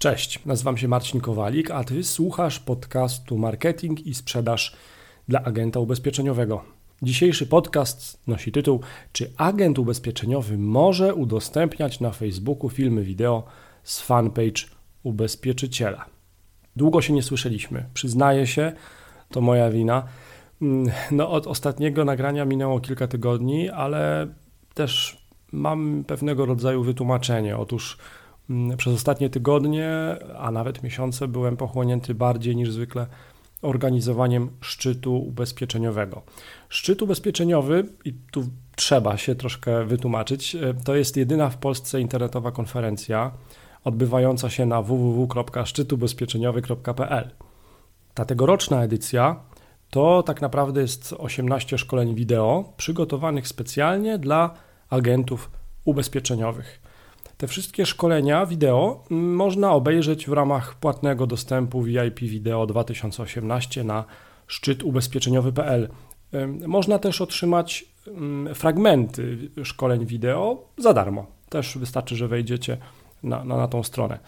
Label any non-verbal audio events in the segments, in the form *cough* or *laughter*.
Cześć, nazywam się Marcin Kowalik, a ty słuchasz podcastu Marketing i Sprzedaż dla agenta ubezpieczeniowego. Dzisiejszy podcast nosi tytuł: Czy agent ubezpieczeniowy może udostępniać na Facebooku filmy wideo z fanpage ubezpieczyciela? Długo się nie słyszeliśmy, przyznaję się, to moja wina. No, od ostatniego nagrania minęło kilka tygodni, ale też mam pewnego rodzaju wytłumaczenie. Otóż Mm, przez ostatnie tygodnie, a nawet miesiące byłem pochłonięty bardziej niż zwykle organizowaniem szczytu ubezpieczeniowego. Szczyt ubezpieczeniowy, i tu trzeba się troszkę wytłumaczyć, e, to jest jedyna w Polsce internetowa konferencja odbywająca się na www.szczytubezpieczeniowy.pl. Ta tegoroczna edycja to tak naprawdę jest 18 szkoleń wideo przygotowanych specjalnie dla agentów ubezpieczeniowych. Te wszystkie szkolenia wideo można obejrzeć w ramach płatnego dostępu VIP Video 2018 na szczyt ubezpieczeniowy.pl. Można też otrzymać fragmenty szkoleń wideo za darmo. Też wystarczy, że wejdziecie na, na, na tą stronę.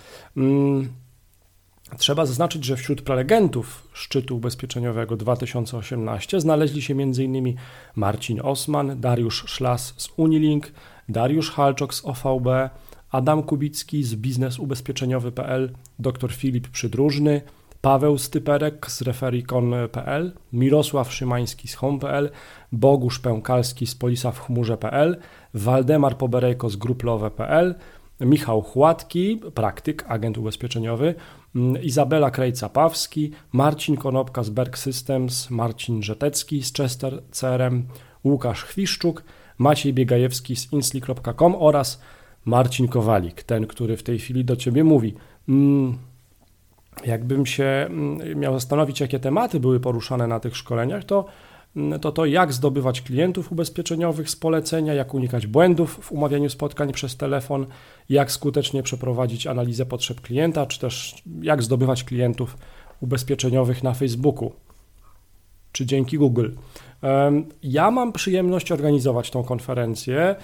Trzeba zaznaczyć, że wśród prelegentów szczytu ubezpieczeniowego 2018 znaleźli się m.in. Marcin Osman, Dariusz Szlas z Unilink, Dariusz Halczok z OVB, Adam Kubicki z biznesubezpieczeniowy.pl, dr Filip Przydróżny, Paweł Styperek z referikon.pl, Mirosław Szymański z home.pl, Bogusz Pękalski z polisawchmurze.pl, Waldemar Poberejko z gruplowe.pl, Michał Chłatki, praktyk, agent ubezpieczeniowy, mm, Izabela Krejca-Pawski, Marcin Konopka z Berg Systems, Marcin Żetecki z Chester CRM, Łukasz Chwiszczuk, Maciej Biegajewski z insli.com oraz Marcin Kowalik, ten, który w tej chwili do ciebie mówi. Mm, jakbym się mm, miał zastanowić, jakie tematy były poruszane na tych szkoleniach, to mm, to to, jak zdobywać klientów ubezpieczeniowych z polecenia, jak unikać błędów w umawianiu spotkań przez telefon, jak skutecznie przeprowadzić analizę potrzeb klienta, czy też jak zdobywać klientów ubezpieczeniowych na Facebooku, czy dzięki Google. Ja mam przyjemność organizować tą konferencję.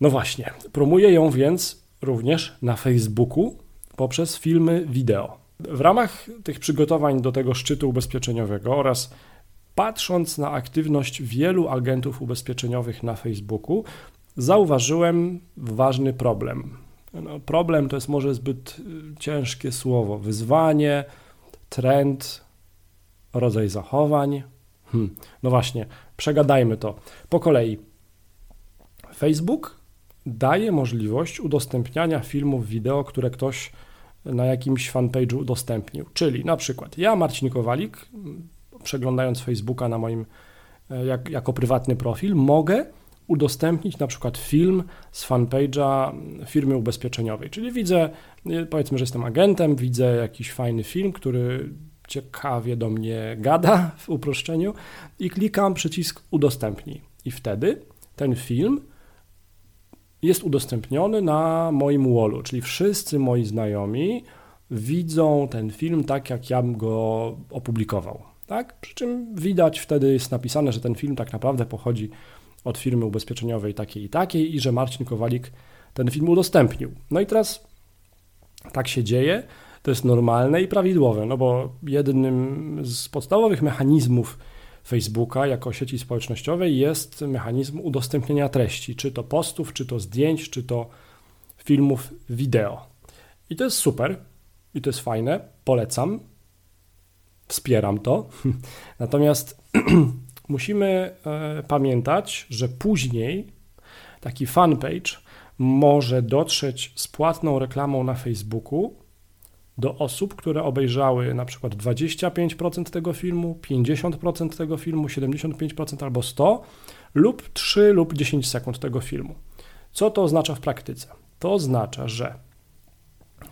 No właśnie, promuję ją więc również na Facebooku poprzez filmy wideo. W ramach tych przygotowań do tego szczytu ubezpieczeniowego oraz patrząc na aktywność wielu agentów ubezpieczeniowych na Facebooku, zauważyłem ważny problem. No, problem to jest może zbyt y, ciężkie słowo. Wyzwanie, trend, rodzaj zachowań. Hmm. No właśnie, przegadajmy to po kolei. Facebook daje możliwość udostępniania filmów wideo, które ktoś na jakimś fanpage'u udostępnił. Czyli na przykład ja, Marcin Kowalik, przeglądając Facebooka na moim e, jak, jako prywatny profil, mogę udostępnić na przykład film z fanpage'a firmy ubezpieczeniowej. Czyli widzę, e, powiedzmy, że jestem agentem, widzę jakiś fajny film, który ciekawie do mnie gada w uproszczeniu i klikam przycisk udostępnij. I wtedy ten film jest udostępniony na moim wallu, czyli wszyscy moi znajomi widzą ten film tak, jak ja bym go opublikował. Tak? Przy czym widać wtedy jest napisane, że ten film tak naprawdę pochodzi od firmy ubezpieczeniowej takiej i takiej i że Marcin Kowalik ten film udostępnił. No i teraz tak się dzieje, to jest normalne i prawidłowe, no bo jednym z podstawowych mechanizmów Facebooka jako sieci społecznościowej jest mechanizm udostępniania treści, czy to postów, czy to zdjęć, czy to filmów wideo. I to jest super, i to jest fajne, polecam, wspieram to. *laughs* Natomiast *clears throat* musimy e, pamiętać, że później taki fanpage może dotrzeć z płatną reklamą na Facebooku do osób, które obejrzały na przykład 25% tego filmu, 50% tego filmu, 75% albo 100 lub 3 lub 10 sekund tego filmu. Co to oznacza w praktyce? To oznacza, że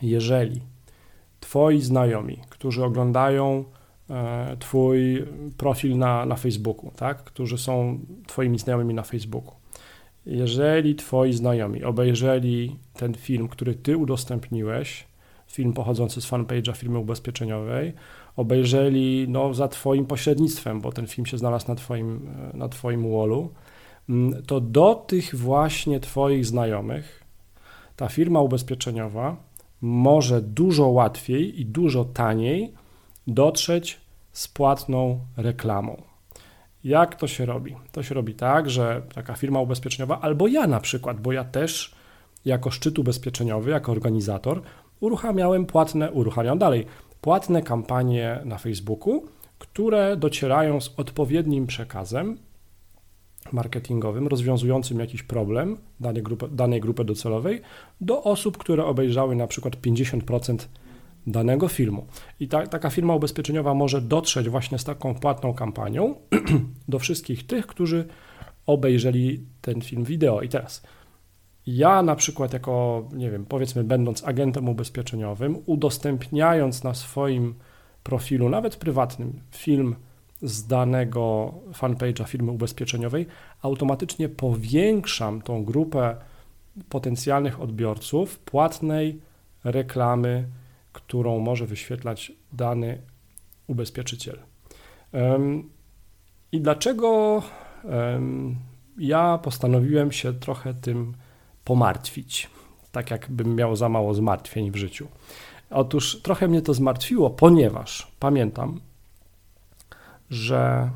jeżeli Twoi znajomi, którzy oglądają e, Twój profil na, na Facebooku, tak? którzy są Twoimi znajomymi na Facebooku, jeżeli Twoi znajomi obejrzeli ten film, który Ty udostępniłeś, film pochodzący z fanpage'a firmy ubezpieczeniowej, obejrzeli no, za Twoim pośrednictwem, bo ten film się znalazł na Twoim, e, na twoim wallu, mm, to do tych właśnie Twoich znajomych ta firma ubezpieczeniowa może dużo łatwiej i dużo taniej dotrzeć z płatną reklamą. Jak to się robi? To się robi tak, że taka firma ubezpieczeniowa, albo ja na przykład, bo ja też jako szczyt ubezpieczeniowy, jako organizator, uruchamiałem płatne, uruchamiam dalej, płatne kampanie na Facebooku, które docierają z odpowiednim przekazem marketingowym rozwiązującym jakiś problem danej grupy, danej grupy docelowej do osób, które obejrzały na przykład 50% danego filmu. I ta, taka firma ubezpieczeniowa może dotrzeć właśnie z taką płatną kampanią *clears throat* do wszystkich tych, którzy obejrzeli ten film wideo. I teraz ja na przykład jako, nie wiem, powiedzmy będąc agentem ubezpieczeniowym, udostępniając na swoim profilu, nawet prywatnym, film z danego fanpage'a firmy ubezpieczeniowej, automatycznie powiększam tą grupę potencjalnych odbiorców płatnej reklamy, którą może wyświetlać dany ubezpieczyciel. I dlaczego ja postanowiłem się trochę tym pomartwić, tak jakbym miał za mało zmartwień w życiu? Otóż trochę mnie to zmartwiło, ponieważ pamiętam, że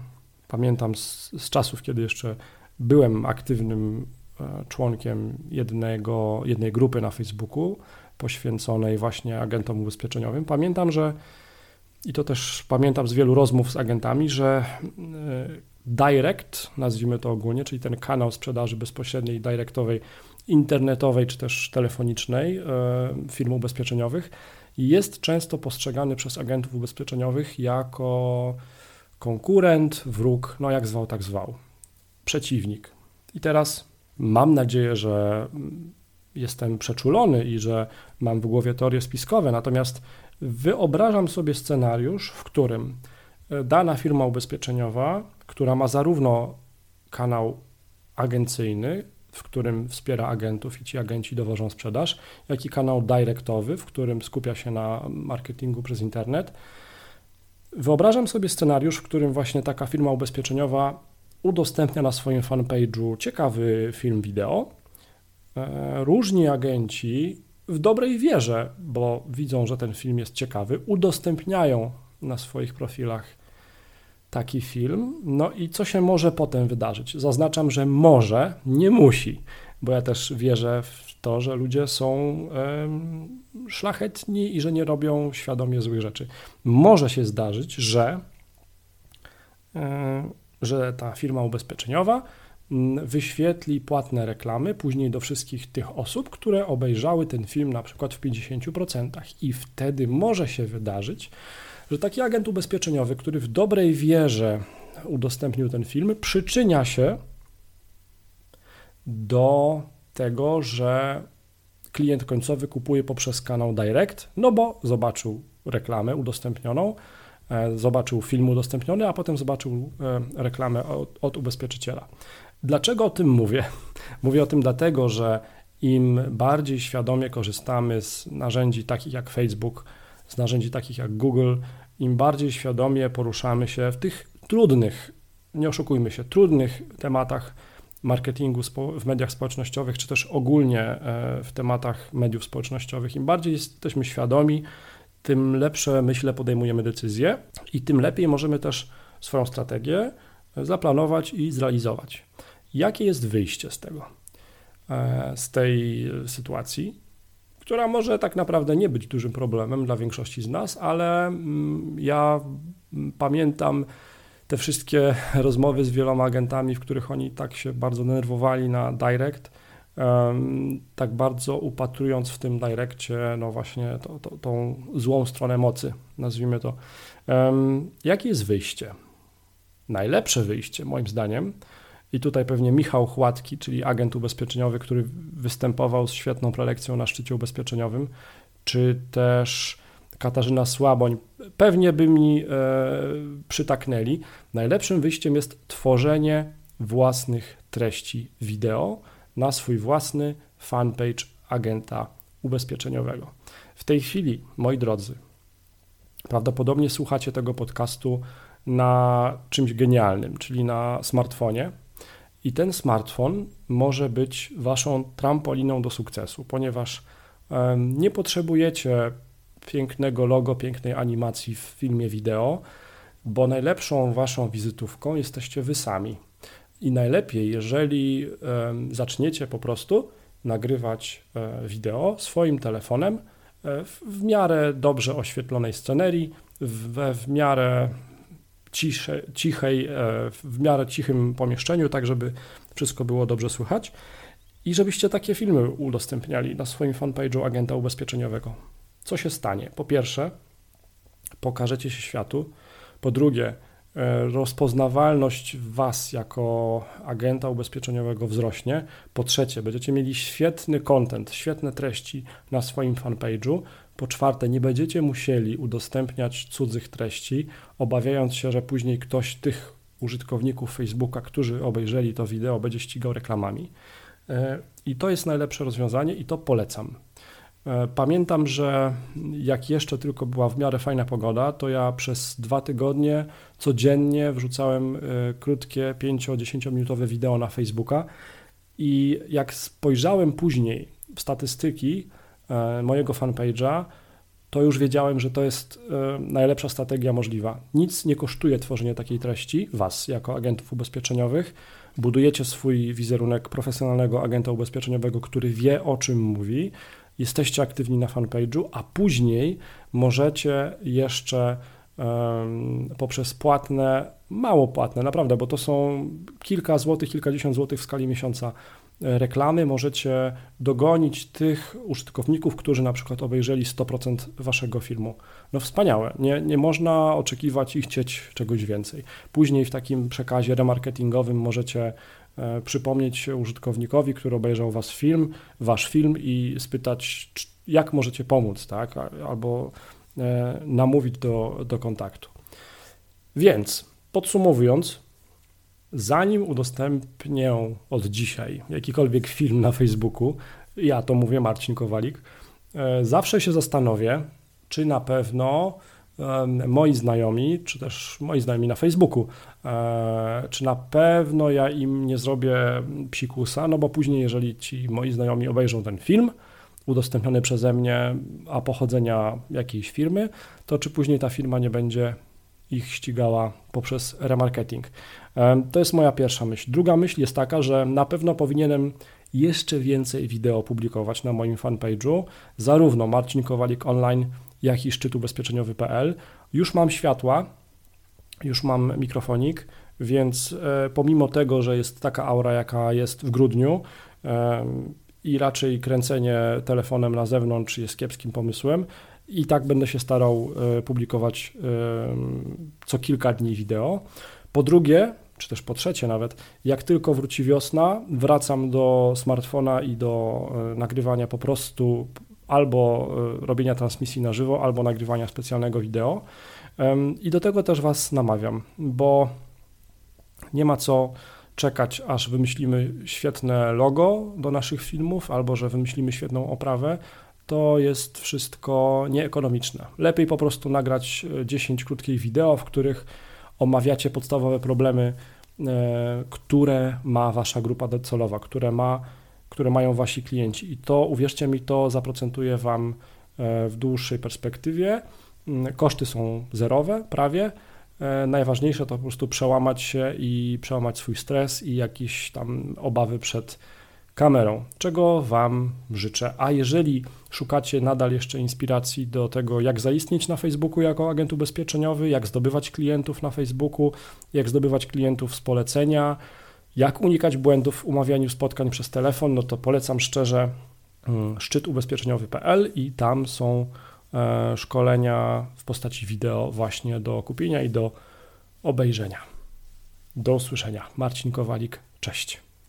pamiętam z, z czasów, kiedy jeszcze byłem aktywnym e, członkiem jednego, jednej grupy na Facebooku poświęconej właśnie agentom ubezpieczeniowym. Pamiętam, że i to też pamiętam z wielu rozmów z agentami, że e, direct, nazwijmy to ogólnie, czyli ten kanał sprzedaży bezpośredniej, directowej, internetowej czy też telefonicznej e, firm ubezpieczeniowych, jest często postrzegany przez agentów ubezpieczeniowych jako konkurent, wróg, no jak zwał, tak zwał, przeciwnik. I teraz mam nadzieję, że jestem przeczulony i że mam w głowie teorie spiskowe, natomiast wyobrażam sobie scenariusz, w którym e, dana firma ubezpieczeniowa, która ma zarówno kanał agencyjny, w którym wspiera agentów i ci agenci dowożą sprzedaż, jak i kanał directowy, w którym skupia się na marketingu przez internet. Wyobrażam sobie scenariusz, w którym właśnie taka firma ubezpieczeniowa udostępnia na swoim fanpage'u ciekawy film wideo. E, różni agenci w dobrej wierze, bo widzą, że ten film jest ciekawy, udostępniają na swoich profilach taki film. No i co się może potem wydarzyć? Zaznaczam, że może, nie musi, bo ja też wierzę w to, że ludzie są szlachetni i że nie robią świadomie złych rzeczy. Może się zdarzyć, że, że ta firma ubezpieczeniowa wyświetli płatne reklamy później do wszystkich tych osób, które obejrzały ten film na przykład w 50% i wtedy może się wydarzyć, że taki agent ubezpieczeniowy, który w dobrej wierze udostępnił ten film, przyczynia się do tego, że klient końcowy kupuje poprzez kanał Direct, no bo zobaczył reklamę udostępnioną, e, zobaczył film udostępniony, a potem zobaczył e, reklamę od, od ubezpieczyciela. Dlaczego o tym mówię? *laughs* Mówię o tym dlatego, że im bardziej świadomie korzystamy z narzędzi takich jak Facebook, z narzędzi takich jak Google, im bardziej świadomie poruszamy się w tych trudnych, nie oszukujmy się, trudnych tematach marketingu w mediach społecznościowych, czy też ogólnie e, w tematach mediów społecznościowych, im bardziej jesteśmy świadomi, tym lepsze, myślę, podejmujemy decyzje i tym lepiej możemy też swoją strategię zaplanować i zrealizować. Jakie jest wyjście z tego, e, z tej sytuacji? Która może tak naprawdę nie być dużym problemem dla większości z nas, ale mm, ja pamiętam te wszystkie *laughs* rozmowy z wieloma agentami, w których oni tak się bardzo denerwowali na direct, tak bardzo upatrując w tym direkcie, no właśnie to, to, tą złą stronę mocy, nazwijmy to. Jakie jest wyjście? Najlepsze wyjście, moim zdaniem, i tutaj pewnie Michał Chłatki, czyli agent ubezpieczeniowy, który występował z świetną prelekcją na szczycie ubezpieczeniowym, czy też Katarzyna Słaboń, pewnie by mi e, przytaknęli. Najlepszym wyjściem jest tworzenie własnych treści wideo na swój własny fanpage agenta ubezpieczeniowego. W tej chwili, moi drodzy, prawdopodobnie słuchacie tego podcastu na czymś genialnym, czyli na smartfonie i ten smartfon może być waszą trampoliną do sukcesu, ponieważ Nie potrzebujecie pięknego logo, pięknej animacji w filmie wideo, bo najlepszą waszą wizytówką jesteście wy sami. I najlepiej, jeżeli zaczniecie po prostu nagrywać e, wideo swoim telefonem e, w miarę dobrze oświetlonej scenerii, we w miarę cisze, cichej, e, w miarę cichym pomieszczeniu, tak żeby wszystko było dobrze słychać i żebyście takie filmy udostępniali na swoim fanpage'u agenta ubezpieczeniowego. Co się stanie? Po pierwsze, pokażecie się światu. Po drugie, e, rozpoznawalność Was jako agenta ubezpieczeniowego wzrośnie. Po trzecie, będziecie mieli świetny content, świetne treści na swoim fanpage'u. Po czwarte, nie będziecie musieli udostępniać cudzych treści, obawiając się, że później ktoś tych użytkowników Facebooka, którzy obejrzeli to wideo, będzie ścigał reklamami. E, I to jest najlepsze rozwiązanie i to polecam. E, pamiętam, że jak jeszcze tylko była w miarę fajna pogoda, to ja przez dwa tygodnie codziennie wrzucałem e, krótkie 5-10 minutowe wideo na Facebooka i jak spojrzałem później w statystyki mojego fanpage'a, to już wiedziałem, że to jest najlepsza strategia możliwa. Nic nie kosztuje tworzenie takiej treści, Was jako agentów ubezpieczeniowych, budujecie swój wizerunek profesjonalnego agenta ubezpieczeniowego, który wie o czym mówi, jesteście aktywni na fanpage'u, a później możecie jeszcze poprzez płatne, mało płatne, naprawdę, bo to są kilka złotych, kilkadziesiąt złotych w skali miesiąca reklamy możecie dogonić tych użytkowników, którzy na przykład obejrzeli 100% waszego filmu. No wspaniałe, nie, nie można oczekiwać i chcieć czegoś więcej. Później w takim przekazie remarketingowym możecie e, przypomnieć użytkownikowi, który obejrzał was film, wasz film i spytać, jak możecie pomóc, tak? albo e, namówić do, do kontaktu. Więc podsumowując, zanim udostępnię od dzisiaj jakikolwiek film na Facebooku, ja to mówię Marcin Kowalik, e, zawsze się zastanowię, czy na pewno moi znajomi, czy też moi znajomi na Facebooku, e, czy na pewno ja im nie zrobię psikusa, no bo później, jeżeli ci moi znajomi obejrzą ten film, udostępniony przeze mnie, a pochodzenia jakiejś firmy, to czy później ta firma nie będzie ich ścigała poprzez remarketing. To jest moja pierwsza myśl. Druga myśl jest taka, że na pewno powinienem jeszcze więcej wideo publikować na moim fanpage'u, zarówno Marcin Kowalik online, jak i szczyt ubezpieczeniowy.pl. Już mam światła, już mam mikrofonik, więc e, pomimo tego, że jest taka aura, jaka jest w grudniu i raczej kręcenie telefonem na zewnątrz jest kiepskim pomysłem, i tak będę się starał e, publikować co kilka dni wideo. Po drugie, czy też po trzecie nawet, jak tylko wróci wiosna, wracam do smartfona i do e, nagrywania po prostu albo e, robienia transmisji na żywo, albo nagrywania specjalnego wideo. I do tego też Was namawiam, bo nie ma co czekać, aż wymyślimy świetne logo do naszych filmów, albo że wymyślimy świetną oprawę, to jest wszystko nieekonomiczne. Lepiej po prostu nagrać 10 e, krótkich wideo, w których omawiacie podstawowe problemy, e, które ma wasza grupa docelowa, które, ma, które mają wasi klienci. I to, uwierzcie mi, to zaprocentuje wam e, w dłuższej perspektywie. Mm, koszty są zerowe, prawie. Najważniejsze to po prostu przełamać się i przełamać swój stres i jakieś tam obawy przed kamerą, czego Wam życzę. A jeżeli szukacie nadal jeszcze inspiracji do tego, jak zaistnieć na Facebooku jako agent ubezpieczeniowy, jak zdobywać klientów na Facebooku, jak zdobywać klientów z polecenia, jak unikać błędów w umawianiu spotkań przez telefon, no to polecam szczerze mm, szczytubezpieczeniowy.pl i tam są e, szkolenia w postaci wideo właśnie do kupienia i do obejrzenia. Do usłyszenia. Marcin Kowalik, cześć.